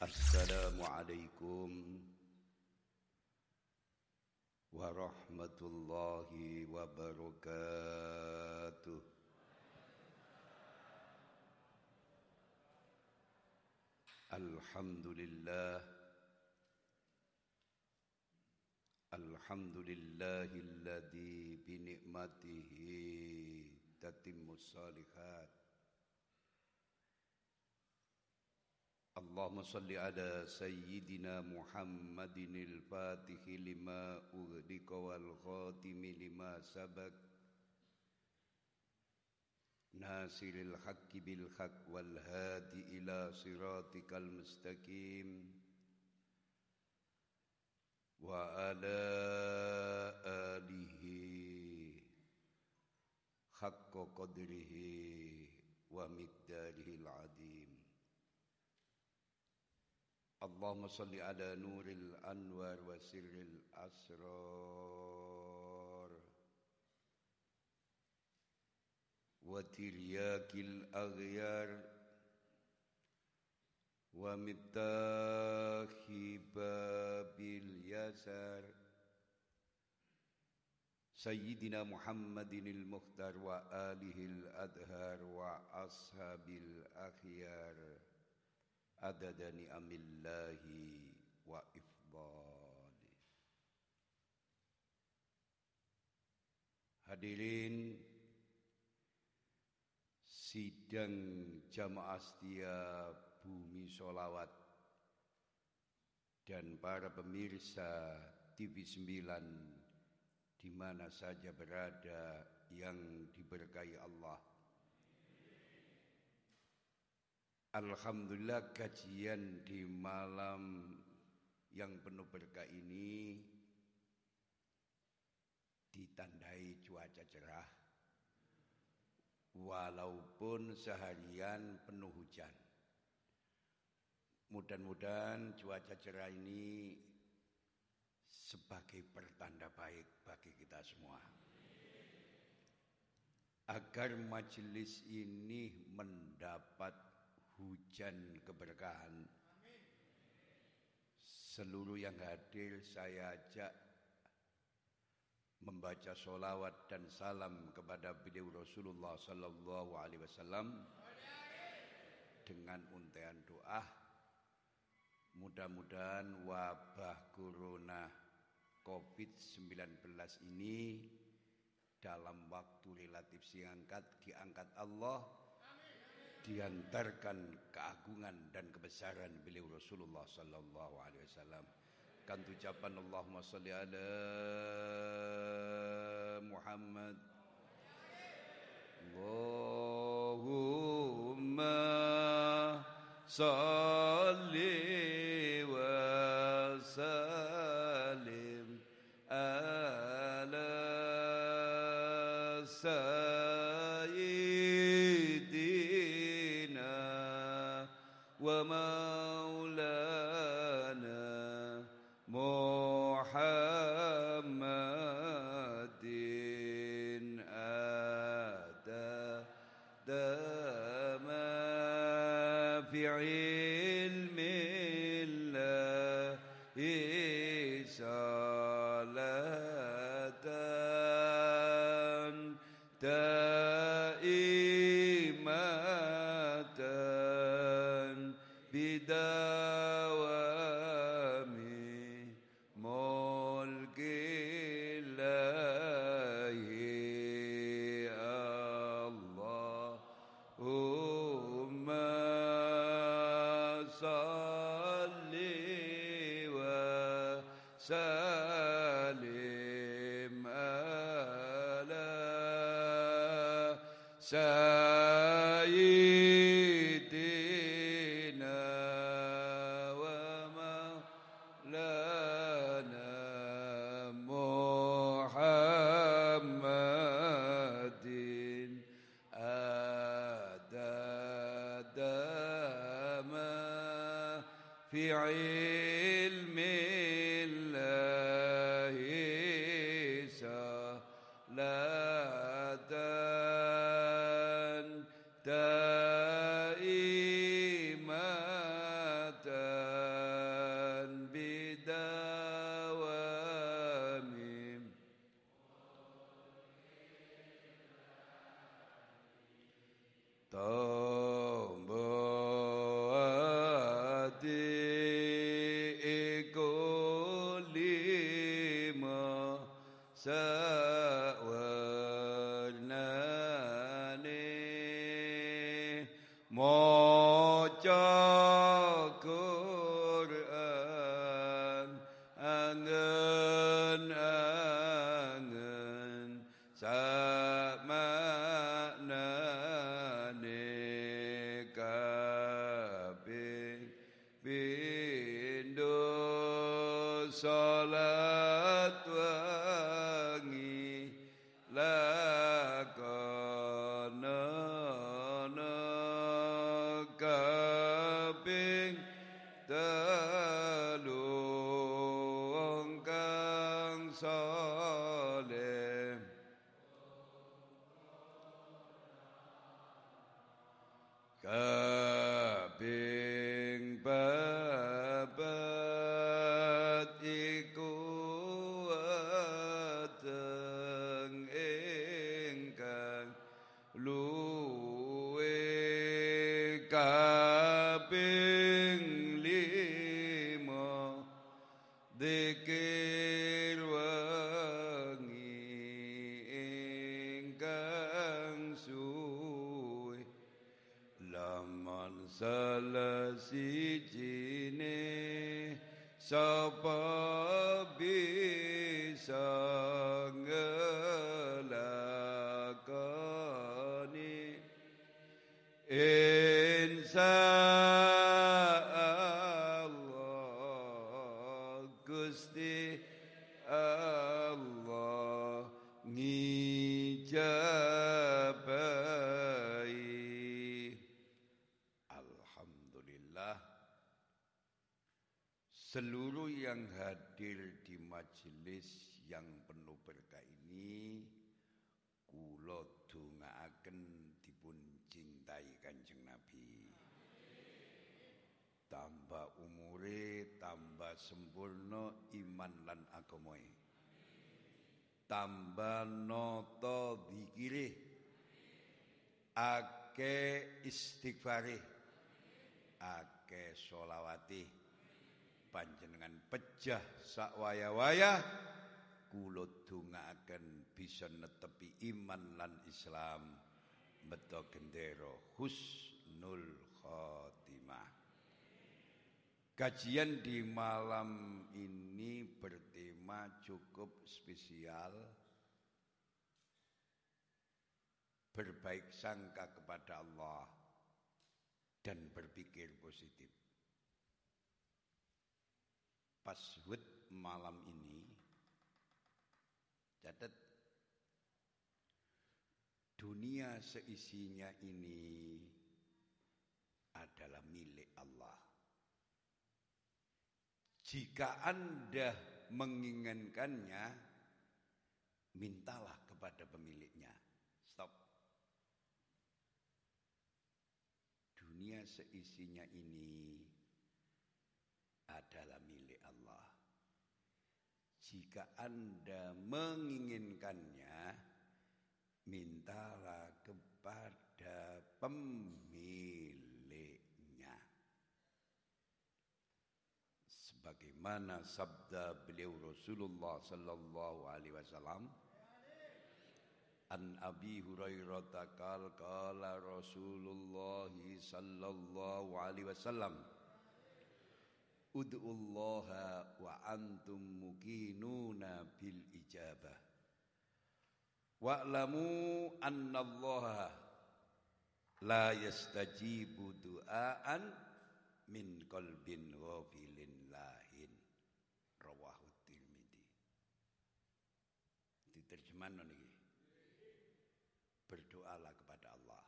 Assalamualaikum warahmatullahi wabarakatuh. Alhamdulillah Alhamdulillahilladzi bi ni'matihi tatimmus salihat اللهم صل على سيدنا محمد الفاتح لما أغلق والخاتم لما سبق. ناصر الحق بالحق والهادي إلى صراطك المستقيم. وعلى آله حق قدره ومقداره العظيم. اللهم صل على نور الأنوار وسر الأسرار. وترياك الأغيار ومتاخ باب اليسار. سيدنا محمد المختار وآله الأدهار وأصحاب الأخيار. Adada ni'amillahi wa ifdali. Hadirin sidang jamaah setia bumi solawat dan para pemirsa TV 9 di mana saja berada yang diberkahi Allah Alhamdulillah kajian di malam yang penuh berkah ini ditandai cuaca cerah walaupun seharian penuh hujan. Mudah-mudahan cuaca cerah ini sebagai pertanda baik bagi kita semua. Agar majelis ini mendapat hujan keberkahan. Seluruh yang hadir saya ajak membaca solawat dan salam kepada beliau Rasulullah Sallallahu Alaihi Wasallam dengan untayan doa. Mudah-mudahan wabah corona COVID-19 ini dalam waktu relatif singkat diangkat Allah diantarkan keagungan dan kebesaran beliau Rasulullah sallallahu alaihi wasallam. Kan ucapan Allahumma salli ala Muhammad. Allahumma salli wa sallim ala صل وسلم على سيدنا ake istighfare ake solawati panjenengan pejah sakwaya-waya kula dongaaken bisa netepi iman lan Islam. Beto gendera husnul khotimah. Kajian di malam ini bertema cukup spesial Berbaik sangka kepada Allah Dan berpikir positif Password malam ini Catat Dunia seisinya ini adalah milik Allah jika Anda menginginkannya, mintalah kepada pemiliknya. Stop. Dunia seisinya ini adalah milik Allah. Jika Anda menginginkannya, mintalah kepada pemilik. sebagaimana sabda beliau Rasulullah sallallahu alaihi wasallam An Abi Hurairah takal kala Rasulullah sallallahu alaihi wasallam Ud'ullaha wa antum muqinuna bil ijabah. Wa'lamu anna Allah la yastajibu du'aan min qalbin ghafilin Diterjemahkan ini. Berdoalah kepada Allah.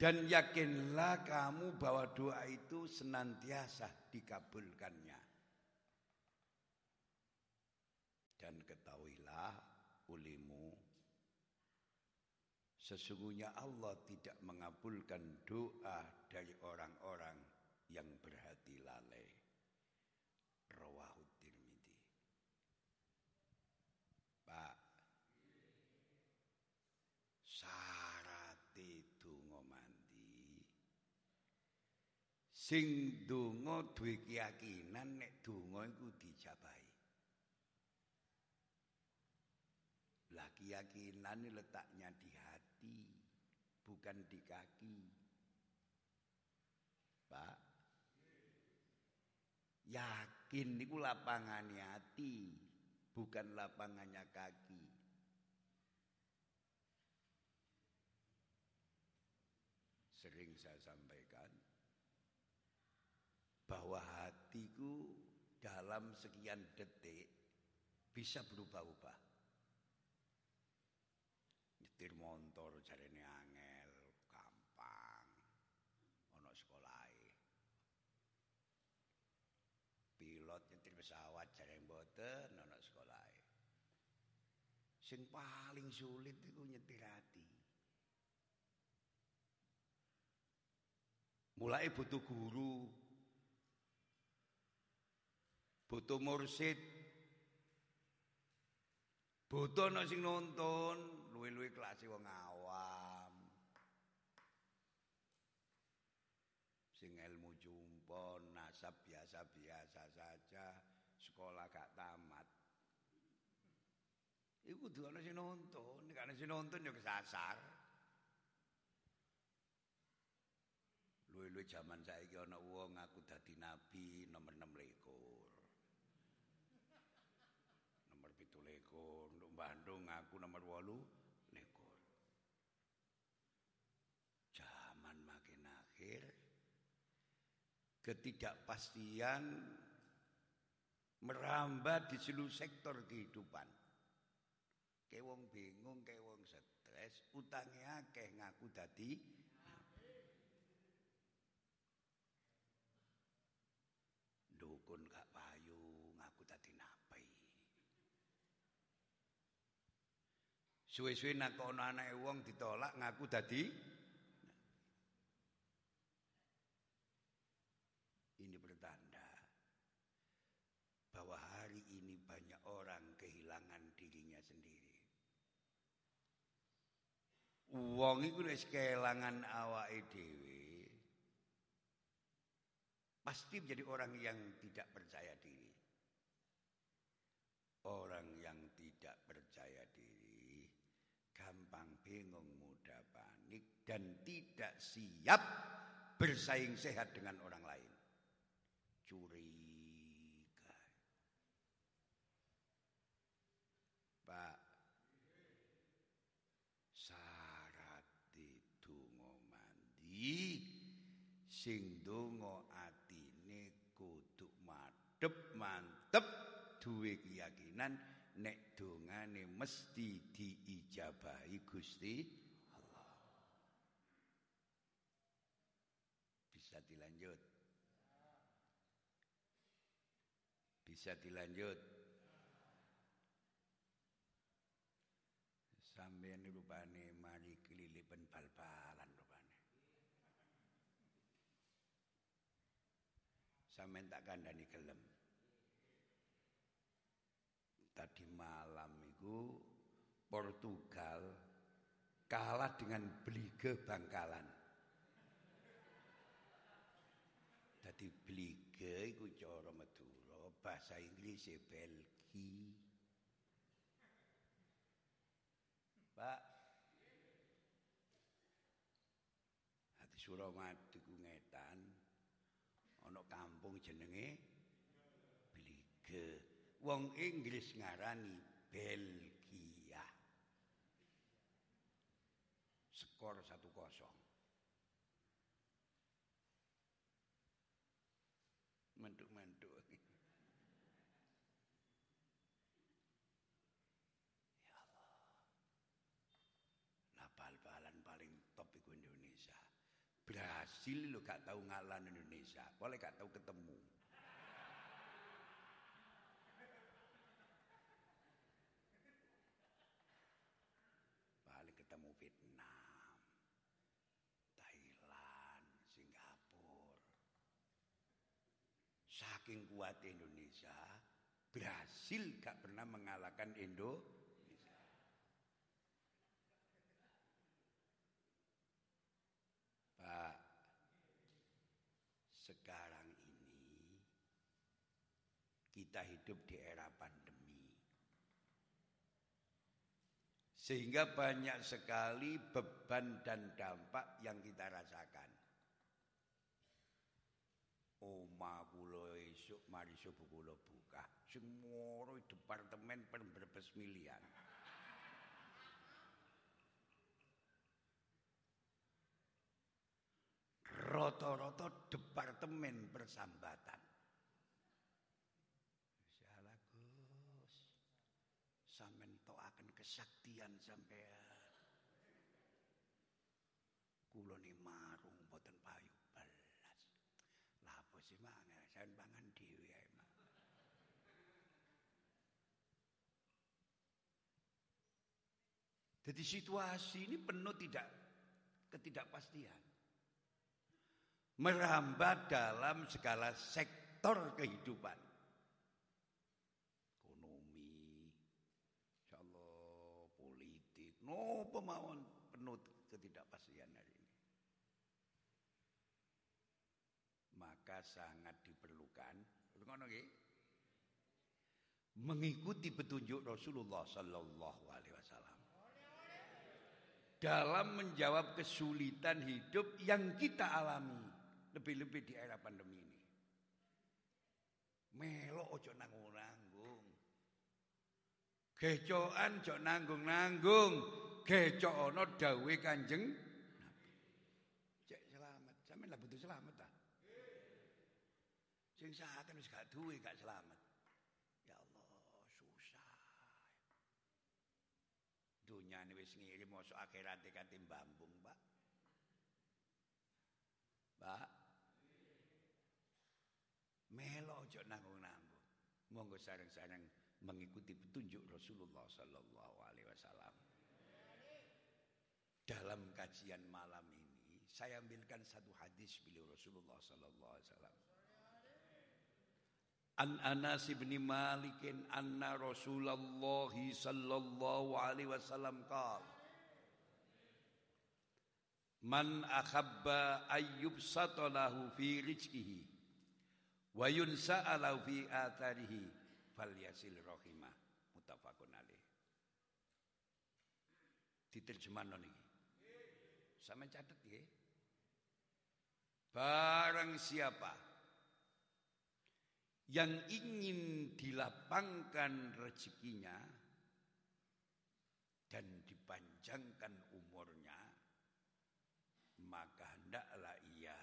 Dan yakinlah kamu bahwa doa itu senantiasa dikabulkannya. Dan ketahuilah ulimu Sesungguhnya Allah tidak mengabulkan doa dari orang-orang yang berhati lalai. Sing donga duwe keyakinan nek donga iku dijabahi. Lah keyakinan letaknya di hati, bukan di kaki. Pak. Yakin niku lapangannya hati, bukan lapangannya kaki. Sering saya sampaikan bahwa hatiku dalam sekian detik bisa berubah-ubah. Nyetir motor jarene angel, gampang. Ono sekolahe. Pilot nyetir pesawat jarene mboten ono sekolahe. Sing paling sulit itu nyetir hati. Mulai butuh guru, butuh mursid, butuh ana sing nonton, luwe-luwe kelas wong awam. Sing ilmu jumpon, nasab biasa-biasa saja, sekolah gak tamat. Iku kudu ana sing nonton, nek ana sing nonton ya kesasar. Luwe-luwe jaman saiki ana wong aku dadi nabi nomor 6 lekor. Nomor 7 lekor, untuk Bandung aku nomor 8 lekor. Zaman makin akhir ketidakpastian merambat di seluruh sektor kehidupan. Kayak bingung, kayak stres, utangnya akeh ngaku dadi dukun gak payu ngaku dadi napi. Suwe-suwe nakono anake wong ditolak ngaku dadi Ini bertanda bahwa hari ini banyak orang kehilangan dirinya sendiri. Wong iku wis kehilangan awake dhewe pasti menjadi orang yang tidak percaya diri. Orang yang tidak percaya diri gampang bingung, mudah panik dan tidak siap bersaing sehat dengan orang lain. Curiga. Pak syarat donga mandi sing donga atine kudu madhep mantep duwe keyakinan nek dongane mesti diijabahi Gusti Allah. Bisa dilanjut. Bisa dilanjut. Sampeyan rupane mari kelilipan bal-balan rupane. Sampeyan tak kandhani gelem. Tadi malam itu Portugal kalah dengan Blige Bangkalan. Tadi Blige iku cara bahasa Inggris e Belgi. Pak Hati Suramadu ku ngetan ana kampung jenenge Blige. Wong Inggris ngarani Belgia. Bal-balan paling top iku Indonesia. Brasil lo gak tahu ngalah Indonesia, boleh gak tahu ketemu. Paling ketemu Vietnam, Thailand, Singapura. Saking kuat Indonesia, Brasil gak pernah mengalahkan Indonesia. Pak, sekarang ini kita hidup di era pandemi. Sehingga banyak sekali beban dan dampak yang kita rasakan. Oma kula esuk mari subuh kula buka. Sing moro departemen pemberbes milian. Rata-rata departemen persambatan. Salah Gus. Sampeyan akan kesaktian sampean. Kula ni marung boten payu belas. Lah apa sih mangan sampean pangan dhewe ae. Jadi situasi ini penuh tidak ketidakpastian. Merambat dalam segala sektor kehidupan. Ekonomi, insyaallah politik, no pemauan penuh ketidakpastian hari ini. Maka sangat diperlukan. Mengikuti petunjuk Rasulullah sallallahu alaihi wasallam dalam menjawab kesulitan hidup yang kita alami. Lebih-lebih di era pandemi ini. Melo ojo nanggung-nanggung. Gecokan ojo nanggung-nanggung. Gecok ono dawe kanjeng. Cek selamat. Sampeyan lah butuh selamat ta? Sing saken wis gak duwe gak selamat. Ya Allah, susah. Dunia ini wis ngirim mosok akhirat kate bambung, Pak. Pak, Melo ojo nanggung-nanggung. Monggo sareng-sareng mengikuti petunjuk Rasulullah sallallahu alaihi wasallam. Dalam kajian malam ini saya ambilkan satu hadis beliau Rasulullah sallallahu alaihi wasallam. An Anas bin Malik anna Rasulullah sallallahu alaihi wasallam qala Man akhabba ayyub satalahu fi rizqihi Wa yunsa'alau fi atharihi falyasil rahimah muttafaqun alaih. Diterjemahno niki. Sama catat ya. Barang siapa yang ingin dilapangkan rezekinya dan dipanjangkan umurnya, maka hendaklah ia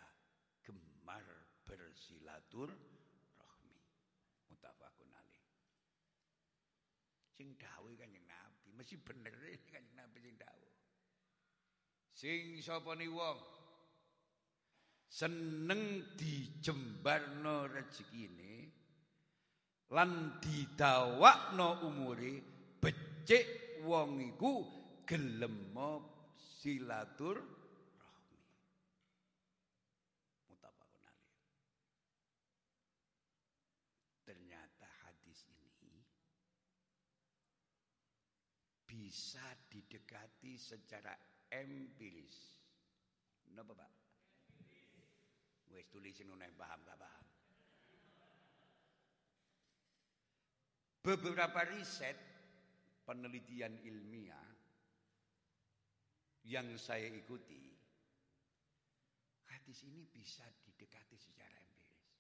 gemar bersilatur rahmi. Mutafakun alaih. Sing dawuh Kanjeng Nabi, mesti bener Kanjeng Nabi sing dawuh. Sing sapa ni wong seneng dijembarno rezekine lan didawakno umure becik wong iku gelem silatur bisa didekati secara empiris. Napa, Pak? Wes tulisin nunai paham gak paham. Beberapa riset penelitian ilmiah yang saya ikuti, hadis ini bisa didekati secara empiris.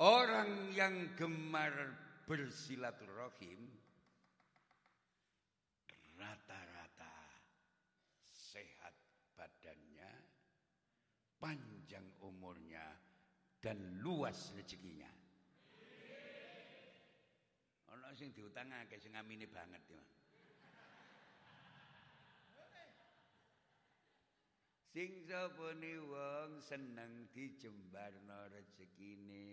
Orang yang gemar bersilaturahim rata-rata sehat badannya, panjang umurnya, dan luas rezekinya. Ono sing diutangake sing ngamini banget ya. Sing sapane wong seneng dijembarno rezekine.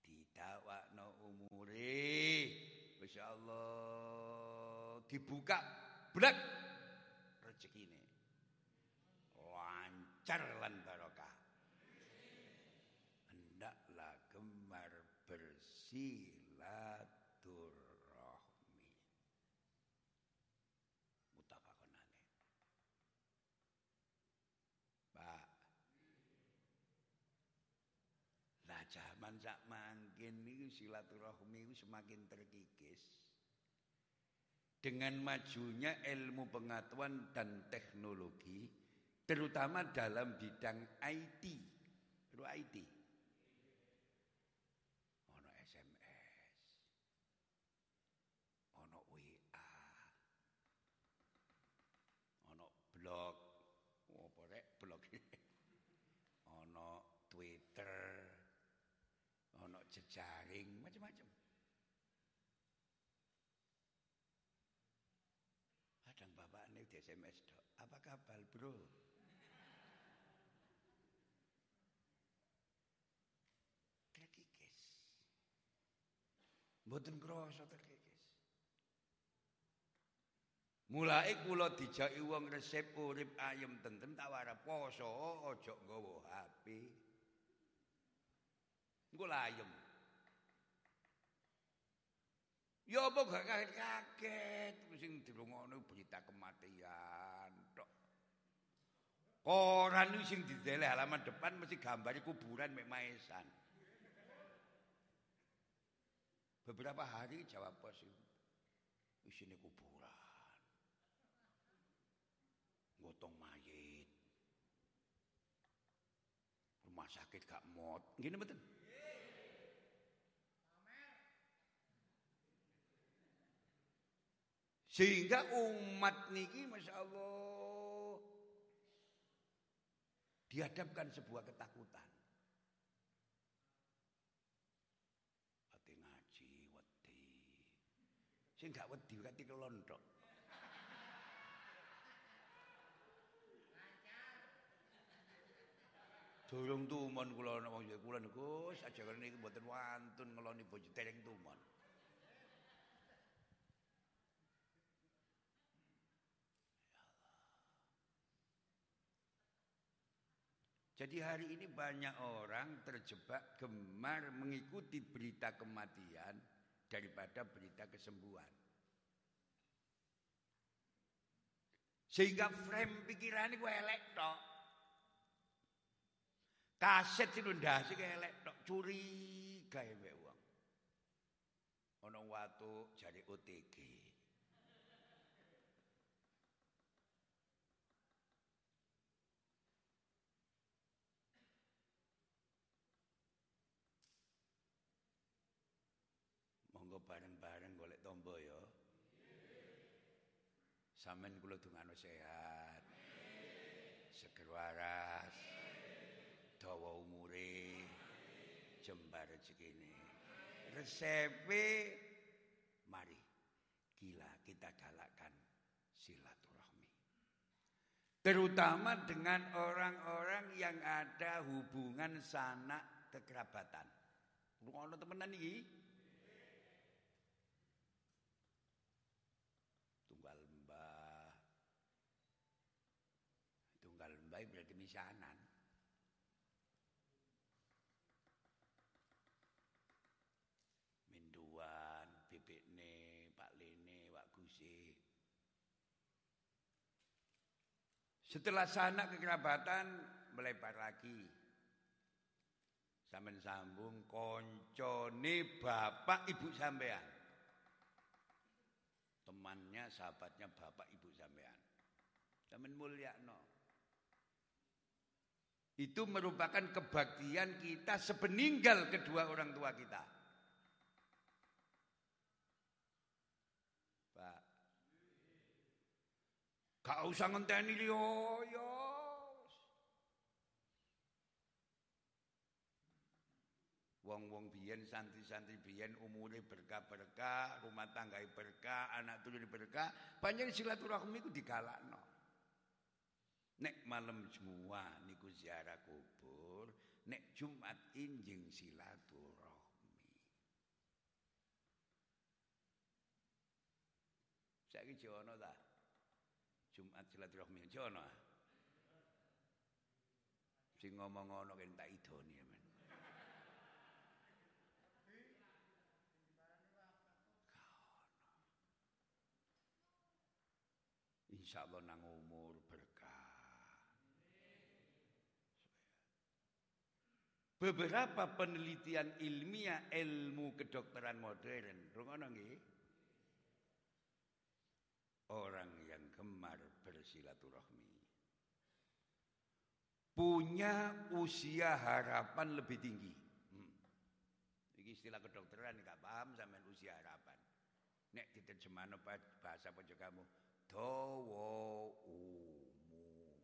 Didawakno umure. Masyaallah dibuka blek rezeki ini lancar lan barokah hendaklah gemar bersilaturahmi mutafakun alaih Pak lah zaman sak mangkin niku silaturahmi semakin terkikis dengan majunya ilmu pengetahuan dan teknologi terutama dalam bidang IT. Itu IT. Di SMS dok. Apa kabar bro? Terkikis. Mboten krasa terkikis. Mulai kula dijaki wong resep urip ayem tentrem tak wara poso aja nggawa HP. Engko ayem. Ya apa gak kaget-kaget sing dirungokno berita kematian tok. Koran iki sing didele halaman depan mesti gambar kuburan mek maesan. Beberapa hari jawab pos itu. Isine kuburan. Gotong mayit. Rumah sakit gak mot. Gini betul. Sehingga umat niki Masya Allah dihadapkan sebuah ketakutan. Hati ngaji, wedi. Sing gak wedi kati kelondok. Durung tumon kula nek wong kula niku aja kene iki mboten wantun ngeloni bojo dereng tumon. Jadi hari ini banyak orang terjebak gemar mengikuti berita kematian daripada berita kesembuhan. Sehingga frame pikiran gue elek tok. Kaset itu ndase ke elek tok curiga ya wong. Ono watu jadi OTG. Monggo bareng-bareng golek tombo ya. Sampeyan kula dongano sehat. Seger waras. Dawa umure. Jembar rezekine. Resepe mari gila kita galakkan silaturahmi. Terutama dengan orang-orang yang ada hubungan sanak kekerabatan. Ngono temenan iki. Setelah sanak kekerabatan melebar lagi. Sampai sambung koncone bapak ibu sampean. Temannya, sahabatnya bapak ibu sampean. Sampean mulia no. Itu merupakan kebaktian kita sepeninggal kedua orang tua kita. Pak. Gak usah ngenteni liyo yo. Wong-wong biyen santri-santri biyen umure berkah-berkah, rumah tangga berkah, anak turun berkah, panjang silaturahmi iku digalakno. Nek malam Jumat niku ziarah kubur, nek Jumat injing silaturahmi. Saiki jono ta? Jumat silaturahmi jono. ah? Sing ngomong ngono kan tak idoni men. Insya Allah nang umur berkah. Beberapa penelitian ilmiah ilmu kedokteran modern, rungono orang yang gemar bersilaturahmi punya usia harapan lebih tinggi. Hmm. Ini istilah kedokteran nggak paham sama usia harapan. Nek diterjemahno bahasa pojok kamu, dawa umure.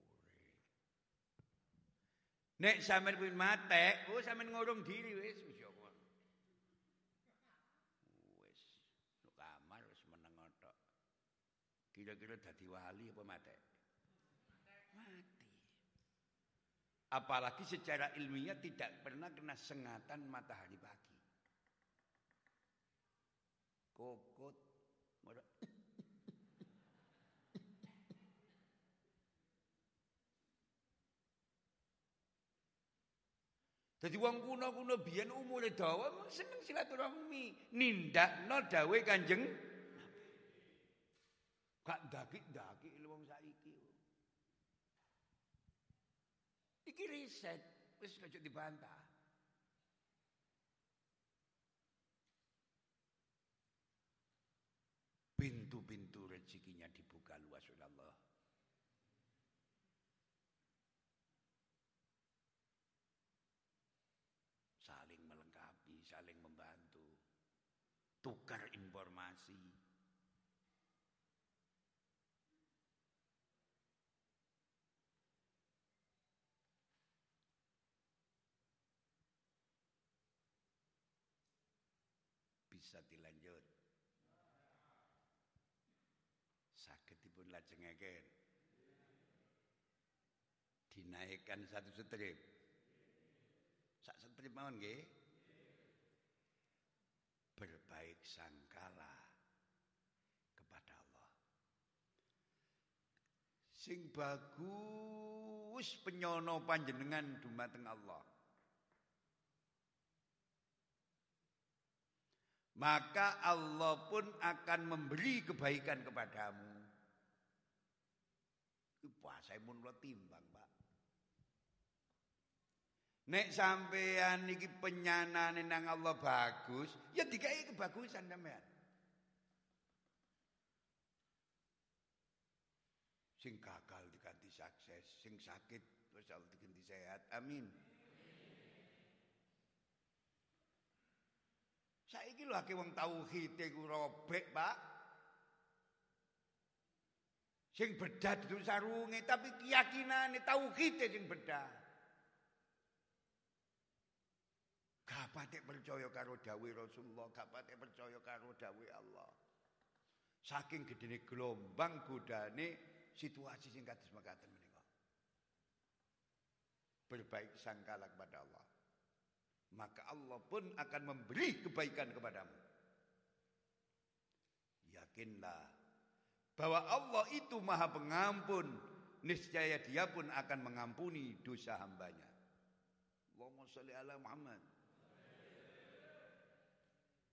Nek sampean kuwi mate, oh sampean ngurung diri wis wis ya no kamar wis meneng otok. Kira-kira dadi wali apa mate? Apalagi secara ilmiah tidak pernah kena sengatan matahari pagi. Kokot. Jadi wong kuno-kuno biyen umure dawa seneng silaturahmi, nindakno dawuhe Kanjeng Gak ndaki-ndaki wong saiki. Iki riset, wis ojo dibantah. Pintu-pintu rezekinya dibuka luas oleh Allah. Saling melengkapi, saling membantu. Tukar bisa dilanjut. Sakit dipun lajengaken. Dinaikkan satu strip. Sak strip mawon nggih. Berbaik sangkala kepada Allah. Sing bagus penyono panjenengan dumateng Allah. Maka Allah pun akan memberi kebaikan kepadamu. Puasa pun lo timbang, Pak. Nek sampean iki penyanane nang Allah bagus, ya dikai kebagusan sampean. Sing gagal diganti sukses, sing sakit Allah diganti sehat. Amin. Saiki lho akeh wong tauhid iku robek, Pak. Sing bedah dudu sarunge tapi keyakinane tauhid sing bedah. Gak patek percaya karo dawuh Rasulullah, gak patek percaya karo dawuh Allah. Saking gedene gelombang godane situasi sing kados mekaten menika. Berbaik sangkala kepada Allah maka Allah pun akan memberi kebaikan kepadamu. Yakinlah bahwa Allah itu maha pengampun, niscaya dia pun akan mengampuni dosa hambanya. Allahumma ala Muhammad.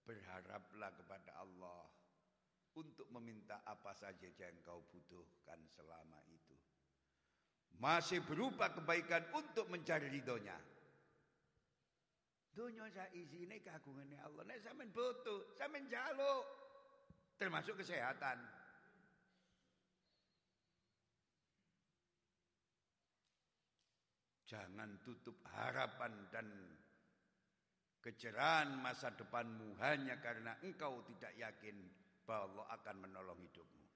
Berharaplah kepada Allah untuk meminta apa saja yang kau butuhkan selama itu. Masih berupa kebaikan untuk mencari ridhonya. Dunia saya isine kagungannya Allah. Nek sampean butuh, sampean jaluk. Termasuk kesehatan. Jangan tutup harapan dan kecerahan masa depanmu hanya karena engkau tidak yakin bahwa Allah akan menolong hidupmu.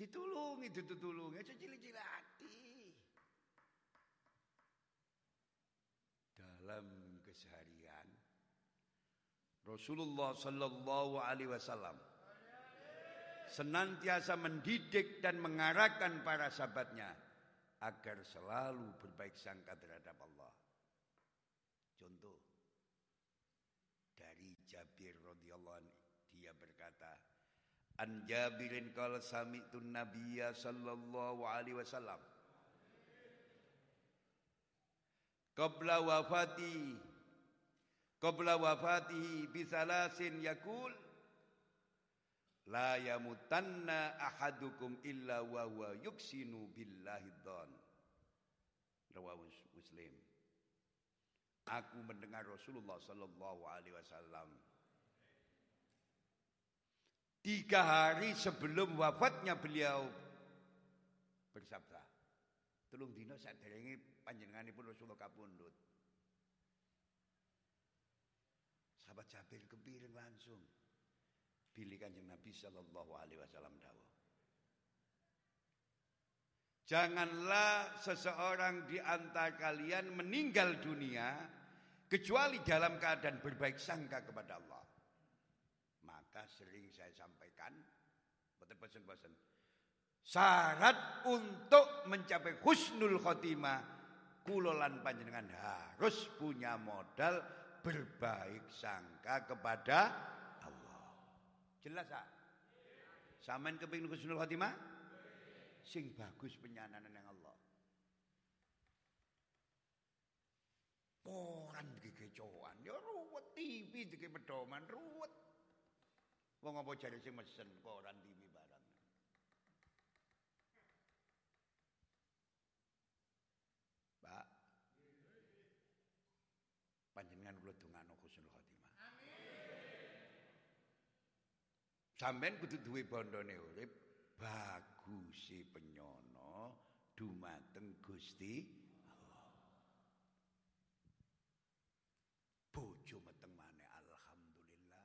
Ditulungi, ditulungi, aja cilik-cilik hati. Dalam keseharian Rasulullah sallallahu alaihi wasallam senantiasa mendidik dan mengarahkan para sahabatnya agar selalu berbaik sangka terhadap Allah. Contoh dari Jabir radhiyallahu dia berkata, An Jabirin qala sami'tu Nabiyya sallallahu alaihi wasallam qabla wafati. Qabla wafatihi bisalasin yakul la yamutanna ahadukum illa wa huwa yuksinu billahi dhan. Rawahu muslim. Aku mendengar Rasulullah sallallahu alaihi wasallam Tiga hari sebelum wafatnya beliau bersabda, "Tulung dino saderenge panjenenganipun Rasulullah kapundhut." Sahabat Jabir kepiring langsung. Pilih kanjeng Nabi Sallallahu Alaihi Wasallam dawuh. Janganlah seseorang di antara kalian meninggal dunia kecuali dalam keadaan berbaik sangka kepada Allah. Maka sering saya sampaikan, boten-boten Syarat untuk mencapai husnul khotimah kulolan panjenengan harus punya modal berbaik sangka kepada Allah. Jelas ah? Saman kepingin husnul khotimah? sing bagus penyananan yang Allah. Koran iki kecoan, ya ruwet TV iki pedoman ruwet. Wong apa jare sing mesen koran TV barang. Pak. Panjenengan kula dongano husnul khotimah. Amin. Sampeyan kudu duwe bondone urip bagusi penyono dumateng Gusti Allah. Bojo meteng maneh alhamdulillah.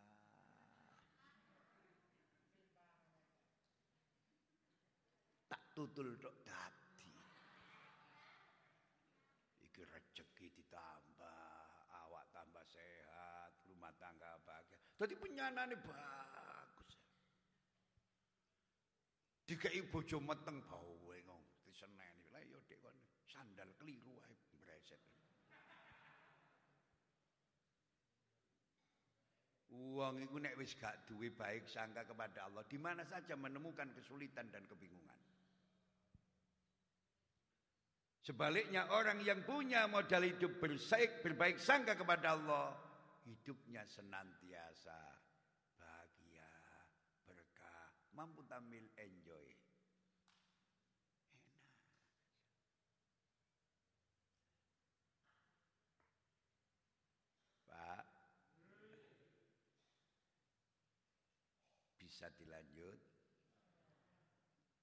Tak tutul tok dadi. Iki rezeki ditambah, awak tambah sehat, rumah tangga bahagia. Dadi penyanane bagus. Dikai bojo meteng bawe ngong diseneni. Lah ya dek kon sandal keliru wae breset. Uang itu nek wis gak duwe baik sangka kepada Allah, di mana saja menemukan kesulitan dan kebingungan. Sebaliknya orang yang punya modal hidup bersaik, berbaik sangka kepada Allah, hidupnya senantiasa mampu tampil enjoy. Enak. Pak, bisa dilanjut.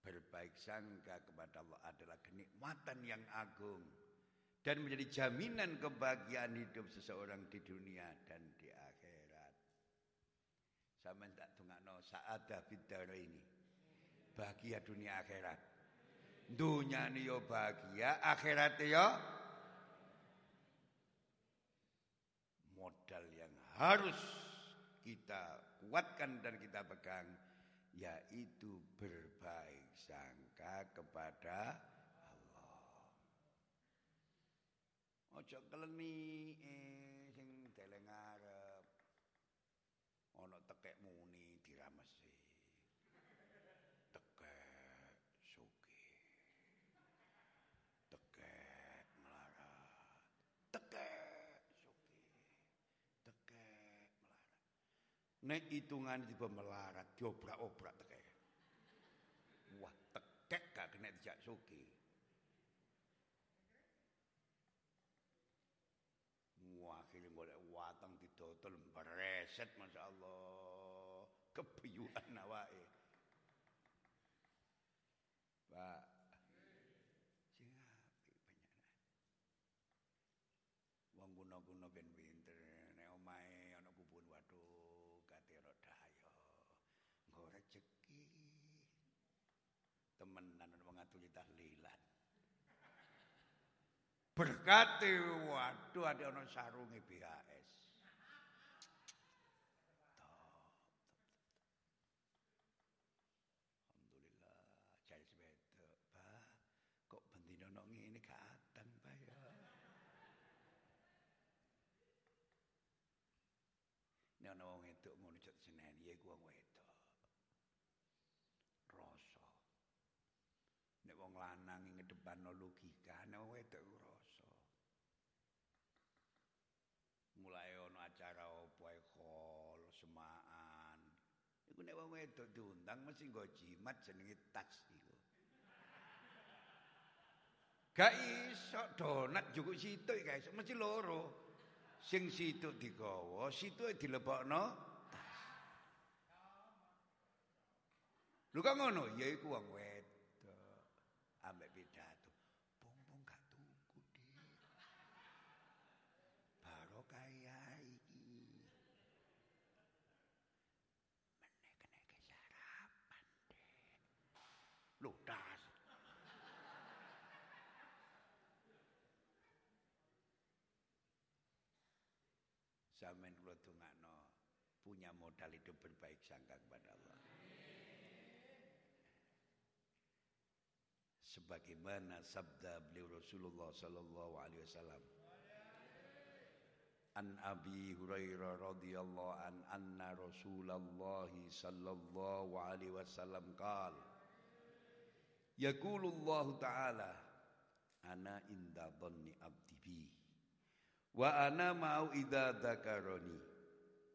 Berbaik sangka kepada Allah adalah kenikmatan yang agung dan menjadi jaminan kebahagiaan hidup seseorang di dunia dan di akhirat. Sama tak saadah bidara ini. Bahagia dunia akhirat. Dunia ini yo bahagia, akhirat yo modal yang harus kita kuatkan dan kita pegang yaitu berbaik sangka kepada Allah. Ojo keleni eh, sing deleng arep ana tekek muni Nek hitungan tiba melarat, diobrak-obrak tekek. Wah, tekek gak kena dijak suki. Akhirnya golek watang didotol bereset Masya Allah. Kebiyuan awake. Pak, sing apik penyanan. Wong guna-guna ben waktu tahlilan. Berkati waduh ada ono sarungi BHS. Alhamdulillah cari sebedok, Pak. Kok bendino nok ngene kadang, Pak ya. Nek ana wong edok ngono cek seneni ya ku wong wong ngedepanno logika wong wedok rasa. Mulai ono acara opo ae khol semaan. Iku nek wong wedok diundang mesti nggo jimat jenenge tas iku gak iso donat cukup situ guys mesti loro. Sing situ digawa situ dilebokno Lho kok ngono? Ya iku wong wedok. Ambek pidato. Bong-bong gak tuku, Dik. Barokah ya iki. Menek-nek sarapan, Dik. Lho, das. Sampeyan kula dongakno punya modal hidup berbaik sangka kepada Allah. Sebagaimana sabda beliau Rasulullah sallallahu alaihi wasallam. An Abi Hurairah radhiyallahu an anna Rasulullah sallallahu alaihi wasallam qala Yaqulullah ta'ala ana inda dhanni abdi bi wa ana ma'u idza dzakarani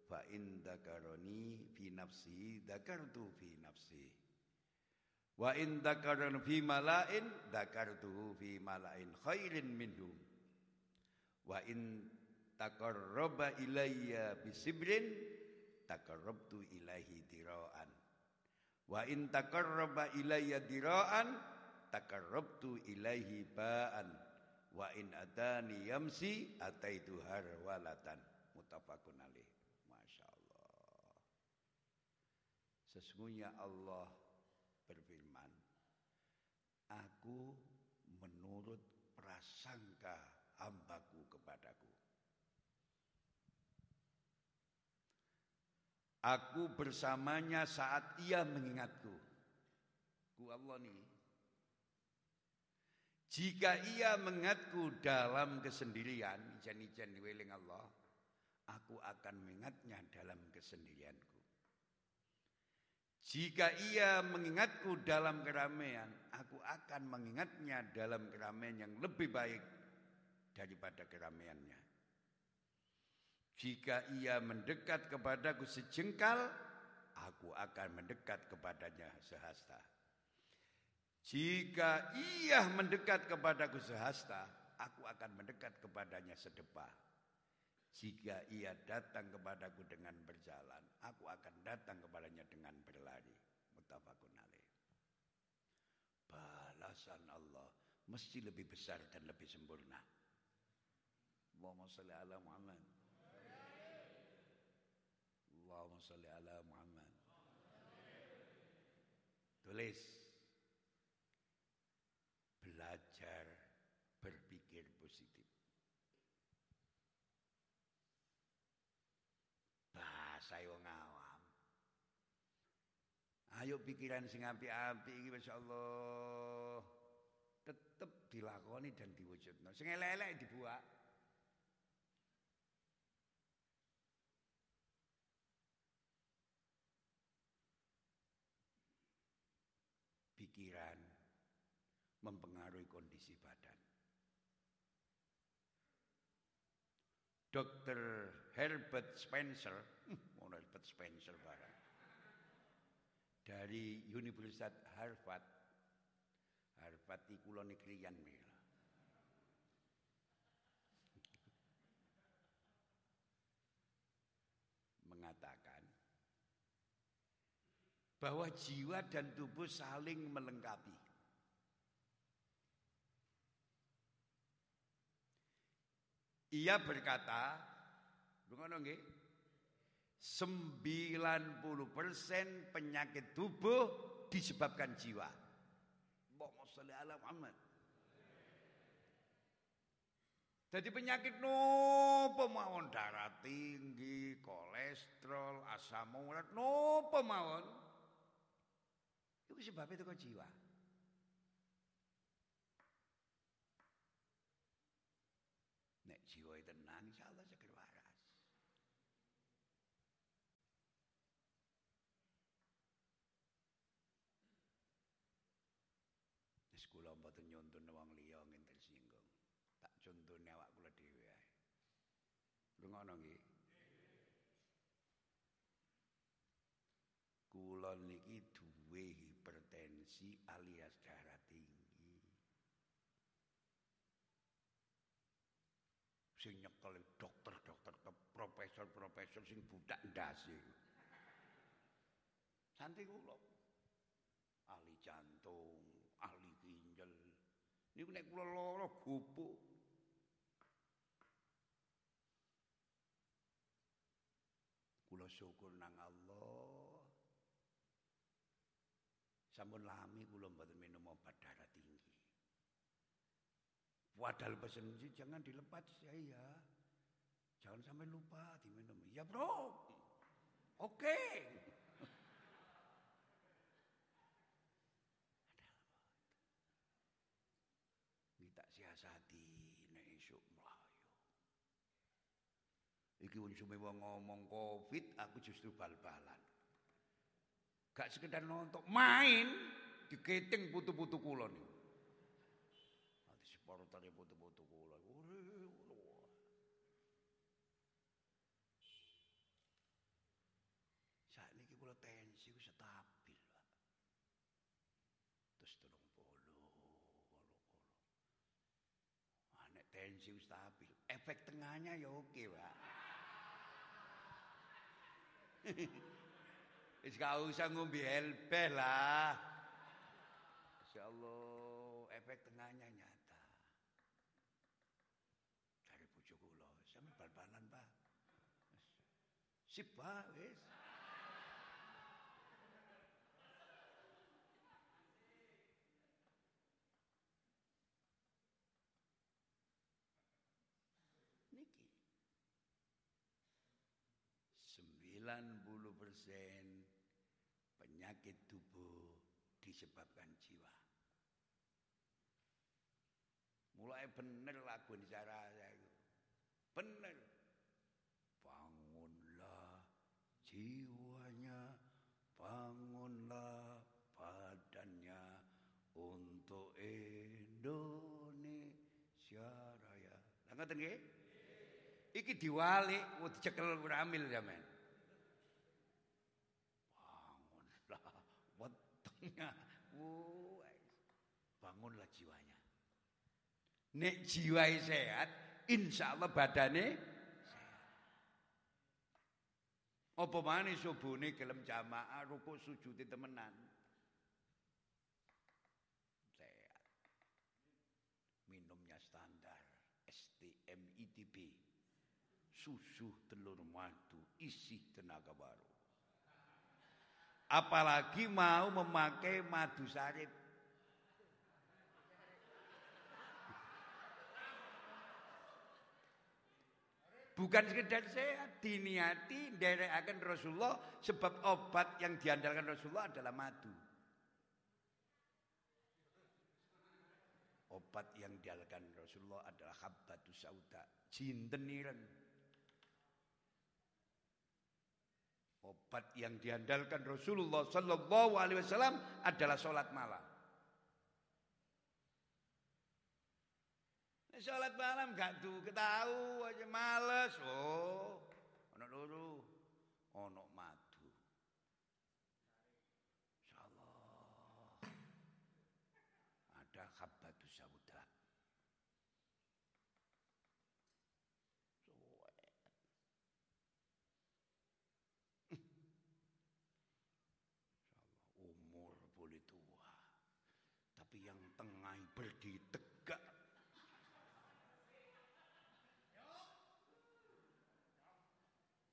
fa in dzakarani fi nafsi dzakartu fi nafsi. Wa in dzakarani fi malain dzakartuhu fi malain khairin minhum. Wa in taqarraba ilayya bisibrin taqarrabtu ilaihi diraan. Wa in taqarraba ilayya diraan taqarrabtu ilaihi ba'an. Wa in adani yamsi ataitu harwalatan. Mutafakun alaih Masya Allah sesungguhnya Allah berfirman aku menurut prasangka hambaku kepadaku Aku bersamanya saat ia mengingatku. Ku Allah nih. Jika ia mengingatku dalam kesendirian, ijan-ijan diweling Allah, aku akan mengingatnya dalam kesendirianku. Jika ia mengingatku dalam keramaian, aku akan mengingatnya dalam keramaian yang lebih baik daripada keramaiannya. Jika ia mendekat kepadaku sejengkal, aku akan mendekat kepadanya sehasta. Jika ia mendekat kepadaku sehasta, aku akan mendekat kepadanya sedepah. Jika ia datang kepadaku dengan berjalan, aku akan datang kepadanya dengan berlari. Mutafakun alaih. Balasan Allah mesti lebih besar dan lebih sempurna. Allahumma salli ala Muhammad. Allahumma salli ala Muhammad. Tulis. Belajar berpikir positif. Bahasa wong awam. Ayo pikiran sing apik-apik iki masyaallah. Tetep dilakoni dan diwujudno. Sing elek-elek dibuat. pikiran mempengaruhi kondisi badan. Dr. Herbert Spencer, Herbert Spencer barang, dari Universitas Harvard, Harvard iku lo negerian mil. Mengatakan bahwa jiwa dan tubuh saling melengkapi. Ia berkata, nggih? 90% penyakit tubuh disebabkan jiwa. Jadi penyakit nopo mawon darah tinggi, kolesterol, asam urat nopo mawon. Itu sebabnya itu jiwa. Nek jiwa itu tenang, insya Allah segera waras. Wis kula mboten nyontun wong liya ngin tersinggung. Tak contone awak kula dhewe ae. Lungono nggih. Kula niki duwe hipertensi alias darah tinggi. Sing nyekel dokter-dokter ke profesor-profesor sing budak ndase. Santai kula. ahli jantung. Niku nek kula lara gupuk. Kula syukur nang Allah. Sampun lami kula mboten minum obat darah tinggi. Padahal pesen jangan dilepas saya. Jangan sampai lupa diminum. Ya bro, oke. Okay. siasati nek esuk mlayu. Iki unsume wong ngomong Covid, aku justru bal-balan. Gak sekedar nonton, main diketing putu-putu kula niku. Nanti supporter putu-putu kula. Saat ini kula tensi stabil, Pak. Terus tolong tensi stabil. Efek tengahnya ya oke, Pak. Wis gak usah ngombe helbeh lah. Insyaallah efek tengahnya nyata. Dari bojo kula, sampe bal-balan, Pak. Sip, Pak, wis. Persen penyakit tubuh disebabkan jiwa. Mulai bener lagu cara saya itu. Bener. Bangunlah jiwanya, bangunlah badannya untuk Indonesia Raya. Lah ngoten nggih? Iki diwalik, dicekel ramil men. Bangunlah jiwanya. Nek jiwa sehat, insya Allah badannya sehat. Apa mana subuhnya gelem jamaah rukuk sujud temenan. Sehat. Minumnya standar STM ITB. Susu telur madu isi tenaga baru apalagi mau memakai madu sari Bukan sekedar sehat, diniati akan Rasulullah sebab obat yang diandalkan Rasulullah adalah madu. Obat yang diandalkan Rasulullah adalah habbatus sauda, jinteniran. Obat yang diandalkan Rasulullah Sallallahu Alaihi Wasallam adalah sholat malam. Sholat malam gak tuh ketahu aja males. Oh, ono luru, ono madu. Insyaallah ada habbatus sauda. tapi yang tengah berdiri tegak.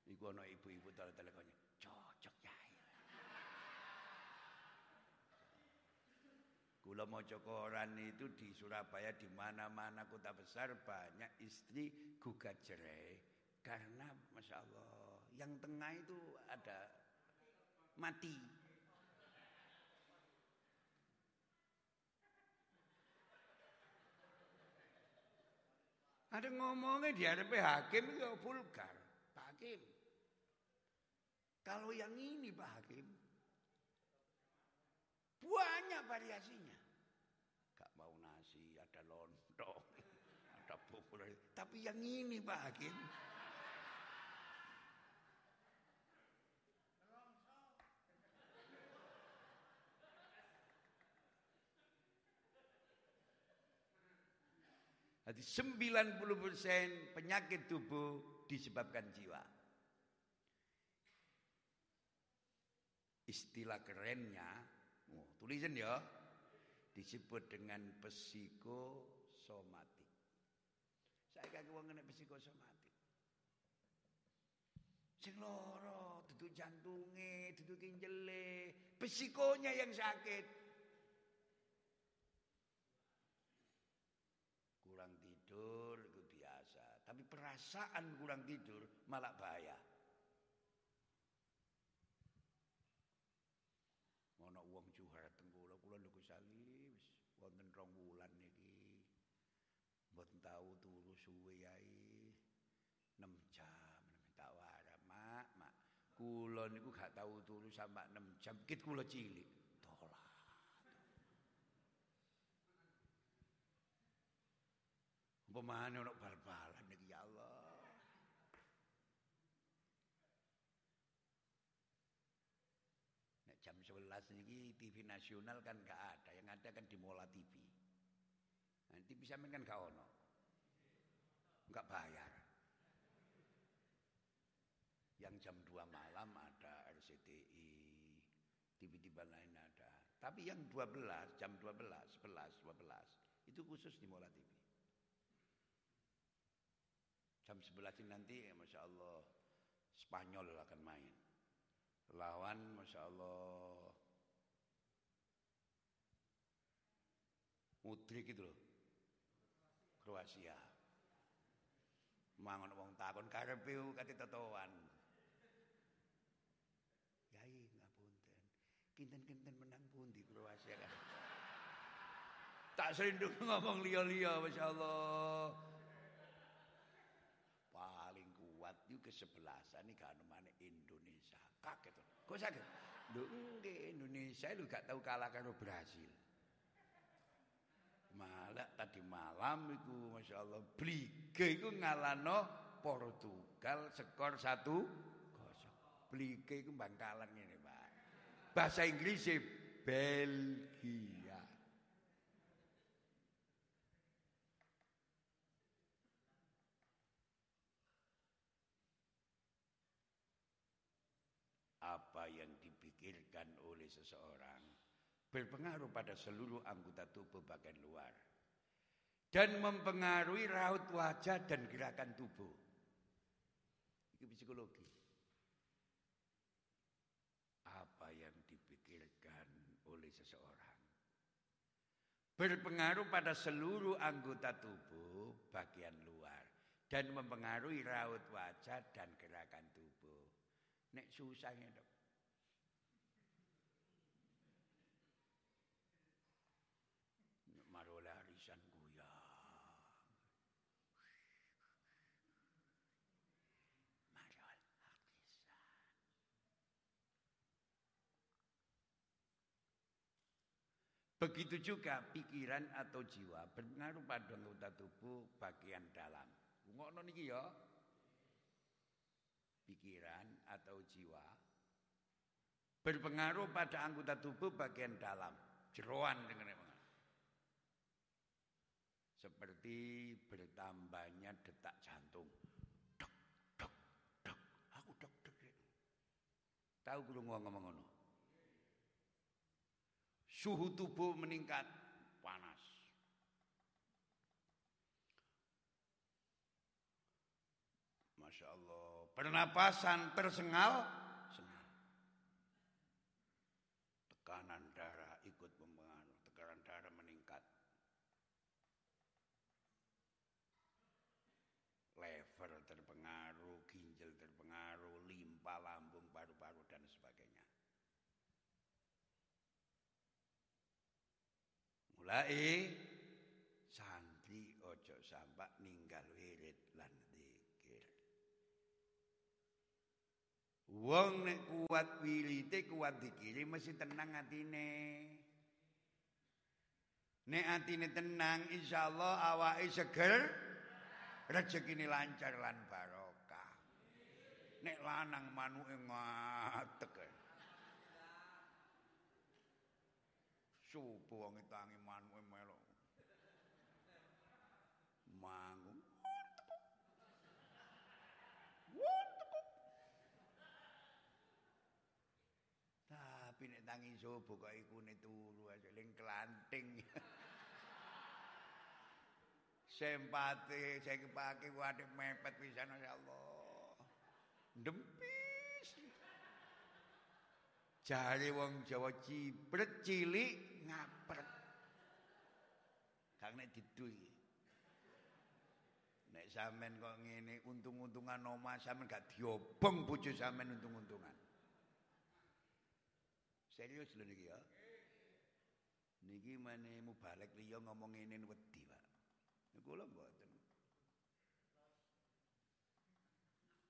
Iku ana ibu-ibu tele-telekonnya, cocok ya. Kula maca koran itu di Surabaya di mana-mana kota besar banyak istri gugat cerai karena masya Allah yang tengah itu ada mati. Ada ngomongnya di hadapan hakim itu vulgar. Pak Hakim. Kalau yang ini Pak Hakim. Banyak variasinya. Gak mau nasi, ada lontong, ada bubur. Tapi yang ini Pak Hakim. Jadi 90% penyakit tubuh disebabkan jiwa. Istilah kerennya Oh, tulisan ya. Disebut dengan psikosomatik. Saya kaki wong kena psikosomatik. Sing loro, duduk jantungnya, duduk ginjele, psikonya yang sakit. Kurang tidur itu biasa, tapi perasaan kurang tidur malah bahaya. Ana wong juhar teng kula, kula lho Gus Ali wis wonten rong wulan niki. Mboten tau turu suwe yai 6 jam tak wara, Mak, Mak. Kula niku gak tau turu sampai 6 jam, kit kula cilik. Tolak. Umpamane ana bal-balan niki ya Allah. jam 11 ini TV nasional kan gak ada, yang ada kan di Mola TV. Nanti bisa main kan gak ono. Enggak bayar. Yang jam 2 malam ada RCTI, TV-TV lain ada. Tapi yang 12, jam 12, 11, 12, itu khusus di Mola TV. Jam 11 ini nanti, Masya Allah, Spanyol akan main. Lawan Masya Allah Mudrik gitu loh. Kroasia. Mangon wong takon karepe kate totoan kinten-kinten menang pundi Kroasia kan? Tak serindung ngomong liya-liya Masya Allah paling kuat itu kesebelasan ini kan mana Indonesia. Kaget kok sakit nggih Indonesia lu gak tahu kalah karo Brasil malah tadi malam itu Masya Allah Bliga itu ngalano Portugal skor satu kosong. Bliga itu bangkalan ini bahasa Inggrisnya Belgia apa yang dipikirkan oleh seseorang berpengaruh pada seluruh anggota tubuh bagian luar dan mempengaruhi raut wajah dan gerakan tubuh. Itu psikologi. Apa yang dipikirkan oleh seseorang berpengaruh pada seluruh anggota tubuh bagian luar dan mempengaruhi raut wajah dan gerakan tubuh. Nek susahnya dok. Begitu juga pikiran atau jiwa berpengaruh pada anggota tubuh bagian dalam. Ngono niki ya. Pikiran atau jiwa berpengaruh pada anggota tubuh bagian dalam. Jeroan dengan seperti bertambahnya detak jantung. Dok dok dok. Aku dok dok. Tahu kudu ngomong ngono suhu tubuh meningkat. Panas. Masya Allah. Pernapasan tersengal, sengal. Tekanan darah ikut mempengaruhi, tekanan darah meningkat. Lever terpengaruh, ginjal terpengaruh, limpa lambung, paru-paru dan sebagainya. Mulai santri ojo sampai ninggal wirid lan Wong nek kuat wilite kuat dikiri mesti tenang atine. Nek atine tenang insyaallah awake seger rezekine lancar lan barokah. Nek lanang manuke ngatek. Supo wong tangi manuke melok. Mangung Tapi nek tangi sobo kok iku ne turu eling kelanting. Sempate saya kepake wadik mepet pisan Allah. Dempis. Jare wong Jawa cipret cilik ngapret. Kang nek didul Nek sampean kok ngene untung-untungan omah sampean gak diobong bojo sampean untung-untungan. Serius lho niki ya. Niki mene balik liya ngomong ngene wedi, Pak. Kula mboten.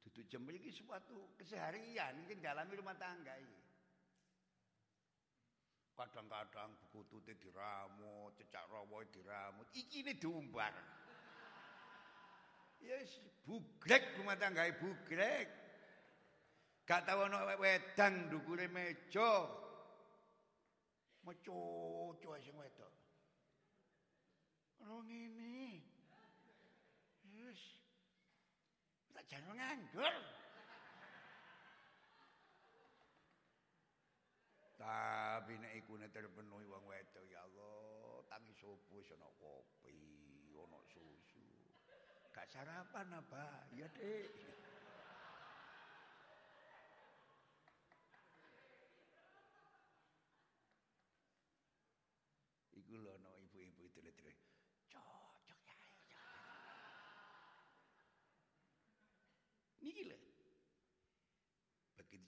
Dudu jember iki suatu keseharian iki dalami rumah tangga iki. Kadang-kadang buku tute diramu, cecak rawa diramu, iki ini diumbar. Yes, bugrek rumah tangga bugrek. Gak tau ana wedang ndukure meja. Mecoco sing wedok. Ora ngene. Yes. Tak jangan nganggur. Tapi nek iku nek terpenuhi wong wedok ya Allah, tangi subuh ana kopi, ana susu. Gak sarapan apa? Ya, Dik.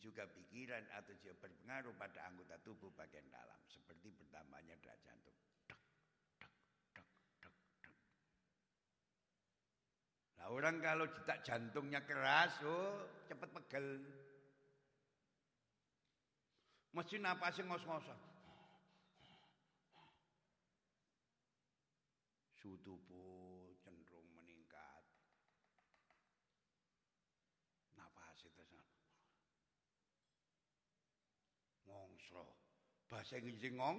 Juga pikiran atau juga berpengaruh pada anggota tubuh bagian dalam. Seperti bertambahnya derajat jantung. Orang kalau cetak jantungnya keras, oh cepat pegel. Mesti napasnya ngos-ngosan. Suhu Bahasa Inggris ngong.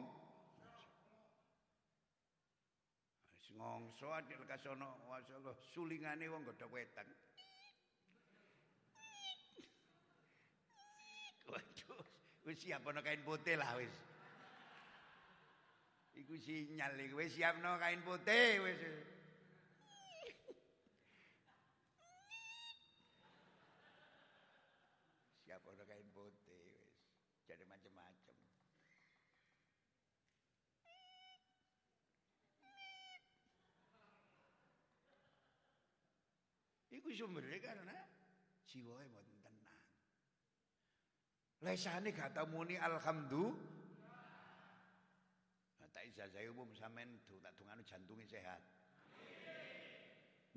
Ngongso adil kasono masyaallah sulingane wong godhok wetan. Waduh, wis siap ana kain putih lah wis. Iku sinyal iku wis siapno kain putih wis. Iku sumbernya karena jiwa mboten tenang. Lesane gak tau muni alhamdulillah. Tak ijazah umum sampean tak dungane jantunge sehat.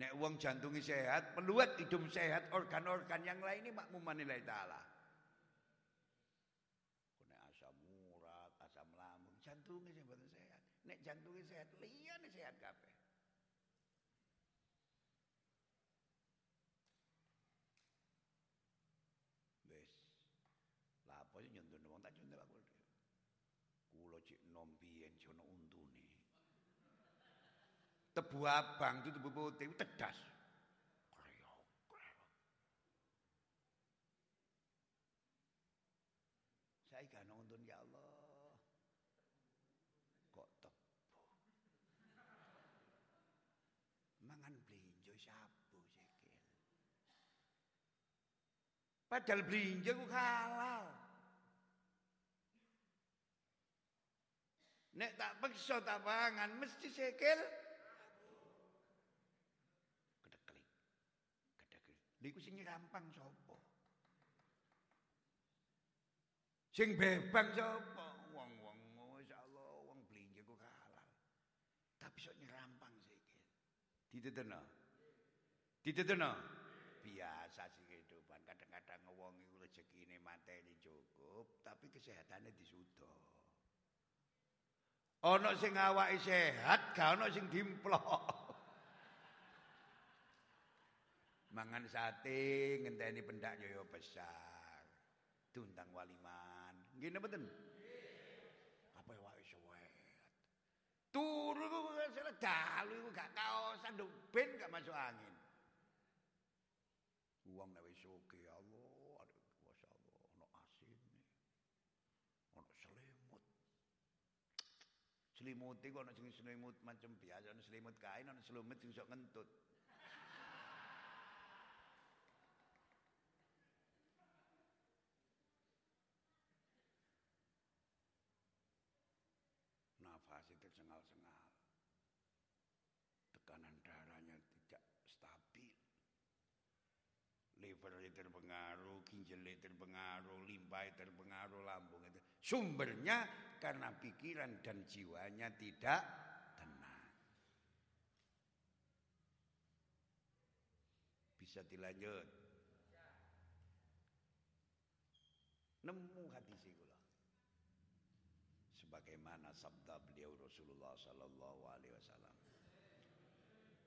Nek wong jantungi sehat, peluat hidup sehat, organ-organ yang lain ini makmuman nilai ta'ala. Nek asam urat, asam lambung, jantungnya sehat. Nek jantungnya sehat, liyane sehat kabeh. apa sih nyontone wong tak nyontok aku. Kula cik nom biyen jono untune. Tebu abang itu tebu putih tedas. Saya kan untun ya Allah. Kok tebu. Mangan blinjo sabu sikil. Padahal blinjo ku halal. Nek tak peksa tak pangan mesti sikil kedeklik. Kedeklik. Niku sing rampang sapa? Sing bebang sapa? Wong-wong masyaallah wong blinje ku halal. Tapi sok nyerampang sikil. Dituteno. Dituteno. Biasa sih kehidupan. Kadang-kadang wong iku rezekine materi cukup, tapi kesehatannya disudo. Ana sing awake sehat, gak ana sing dimplok. Mangan sate ngenteni pendak yoyo besar. Tundang waliman. Nggih napa mboten? Apa wae sehat. Turu salah dalu gak kaosan ben gak masuk angin. Uang nek wis oke Allah, aduh masyaallah ana asin. Ana Selimut iku ana sing selimut macam biasa, ana selimut kain, ana selimut sing sok ngentut. Nafas itu sengal-sengal. Tekanan darahnya tidak stabil. Liver terpengaruh, ginjal terpengaruh, limpa terpengaruh, lambung itu. Sumbernya karena pikiran dan jiwanya tidak tenang. Bisa dilanjut. Nemu hati sih Sebagaimana sabda beliau Rasulullah sallallahu alaihi wasallam.